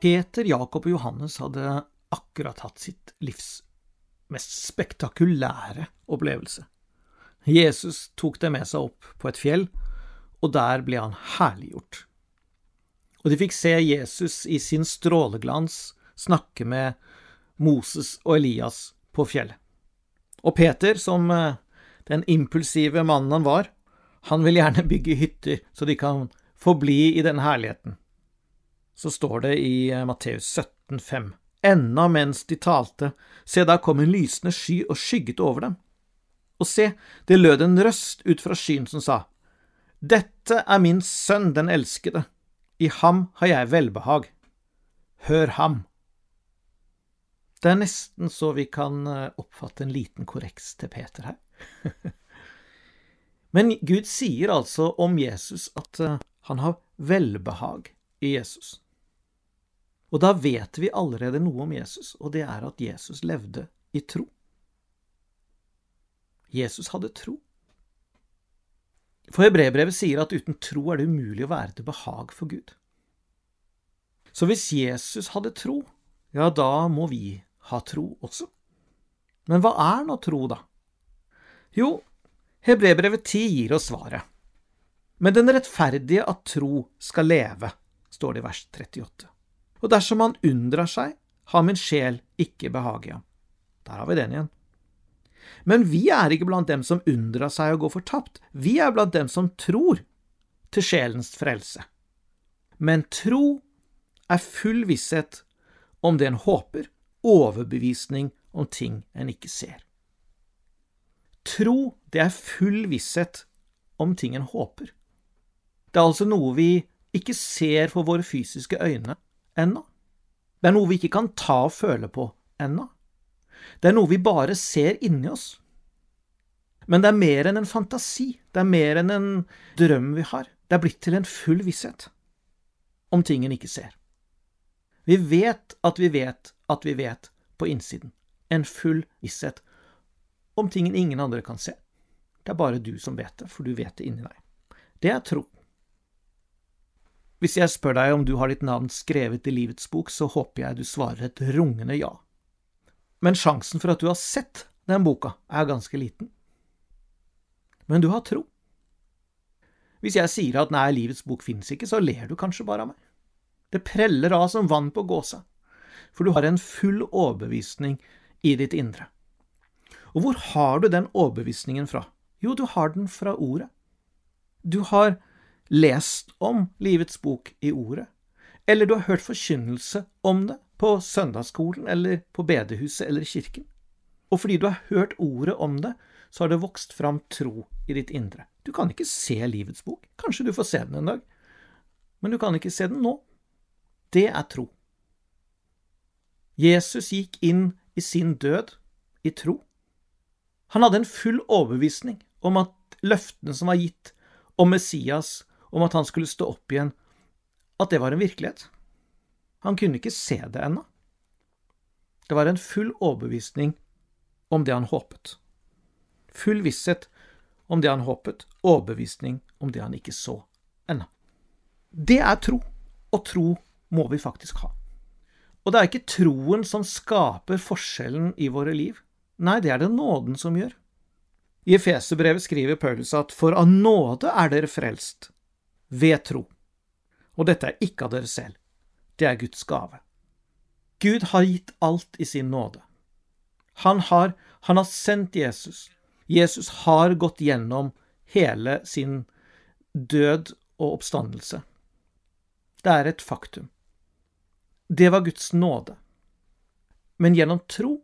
Peter, Jakob og Johannes hadde akkurat hatt sitt livs mest spektakulære opplevelse. Jesus tok dem med seg opp på et fjell, og der ble han herliggjort. Og de fikk se Jesus i sin stråleglans snakke med Moses og Elias på fjellet. Og Peter, som eh, den impulsive mannen han var, han vil gjerne bygge hytter så de kan forbli i den herligheten. Så står det i eh, Matteus 17,5. Enda mens de talte, se, da kom en lysende sky og skygget over dem. Og se, det lød en røst ut fra skyen som sa, Dette er min sønn den elskede, i ham har jeg velbehag. Hør ham. Det er nesten så vi kan eh, oppfatte en liten korreks til Peter her. Men Gud sier altså om Jesus at eh, han har velbehag i Jesus. Og da vet vi allerede noe om Jesus, og det er at Jesus levde i tro. Jesus hadde tro. For Hebrebrevet sier at uten tro er det umulig å være til behag for Gud. Så hvis Jesus hadde tro, ja, da må vi ha tro også. Men hva er nå tro, da? Jo, Hebrebrevet 10 gir oss svaret. Men den rettferdige av tro skal leve, står det i vers 38. Og dersom han unndrar seg, har min sjel ikke behag i ham. Der har vi den igjen. Men vi er ikke blant dem som unndrar seg å gå fortapt, vi er blant dem som tror til sjelens frelse. Men tro er full visshet om det en håper, overbevisning om ting en ikke ser. Tro, det er full visshet om ting en håper. Det er altså noe vi ikke ser for våre fysiske øyne, ennå. Det er noe vi ikke kan ta og føle på ennå. Det er noe vi bare ser inni oss. Men det er mer enn en fantasi, det er mer enn en drøm vi har. Det er blitt til en full visshet om ting en ikke ser. Vi vet at vi vet at vi vet på innsiden. En full visshet om ting ingen andre kan se. Det er bare du som vet det, for du vet det inni deg. Det er tro. Hvis jeg spør deg om du har ditt navn skrevet i livets bok, så håper jeg du svarer et rungende ja. Men sjansen for at du har sett den boka, er ganske liten. Men du har tro. Hvis jeg sier at nei, livets bok finnes ikke, så ler du kanskje bare av meg. Det preller av som vann på gåsa, for du har en full overbevisning i ditt indre. Og hvor har du den overbevisningen fra? Jo, du har den fra ordet. Du har lest om Livets bok i ordet, eller du har hørt forkynnelse om det på søndagsskolen eller på bedehuset eller i kirken. Og fordi du har hørt ordet om det, så har det vokst fram tro i ditt indre. Du kan ikke se Livets bok. Kanskje du får se den en dag, men du kan ikke se den nå. Det er tro. Jesus gikk inn i sin død i tro. Han hadde en full overbevisning om at løftene som var gitt om Messias om at han skulle stå opp igjen, at det var en virkelighet. Han kunne ikke se det ennå. Det var en full overbevisning om det han håpet. Full visshet om det han håpet, overbevisning om det han ikke så ennå. Det er tro, og tro må vi faktisk ha. Og det er ikke troen som skaper forskjellen i våre liv. Nei, det er det nåden som gjør. I Efeserbrevet skriver Paulus at for av nåde er dere frelst, ved tro. Og dette er ikke av dere selv, det er Guds gave. Gud har gitt alt i sin nåde. Han har, han har sendt Jesus. Jesus har gått gjennom hele sin død og oppstandelse. Det er et faktum. Det var Guds nåde. Men gjennom tro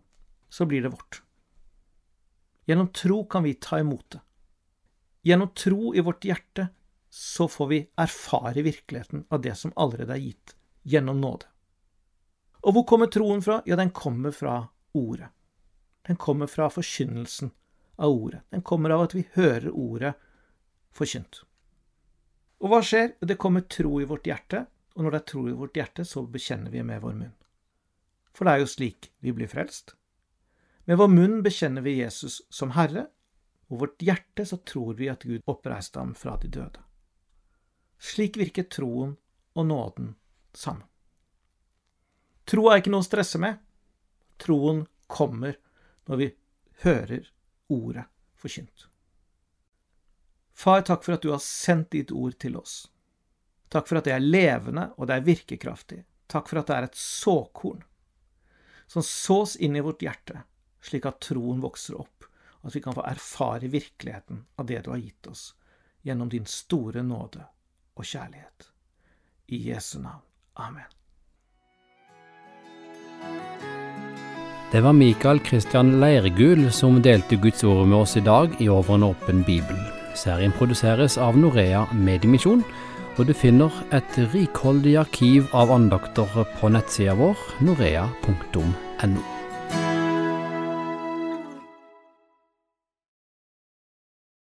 så blir det vårt. Gjennom tro kan vi ta imot det. Gjennom tro i vårt hjerte så får vi erfare virkeligheten av det som allerede er gitt, gjennom nåde. Og hvor kommer troen fra? Ja, den kommer fra ordet. Den kommer fra forkynnelsen av ordet. Den kommer av at vi hører ordet forkynt. Og hva skjer? Det kommer tro i vårt hjerte, og når det er tro i vårt hjerte, så bekjenner vi med vår munn. For det er jo slik vi blir frelst. Med vår munn bekjenner vi Jesus som Herre, og vårt hjerte så tror vi at Gud oppreiste ham fra de døde. Slik virker troen og nåden sammen. Tro er ikke noe å stresse med. Troen kommer når vi hører ordet forkynt. Far, takk for at du har sendt ditt ord til oss. Takk for at det er levende, og det er virkekraftig. Takk for at det er et såkorn som sås inn i vårt hjerte, slik at troen vokser opp, og at vi kan få erfare virkeligheten av det du har gitt oss, gjennom din store nåde og kjærlighet. I Jesu navn. Amen. Det var Mikael Kristian Leirgul som delte Guds ord med oss i dag i Over en åpen bibel. Serien produseres av Norea Mediemisjon og du finner et rikholdig arkiv av andakter på nettsida vår norea.no.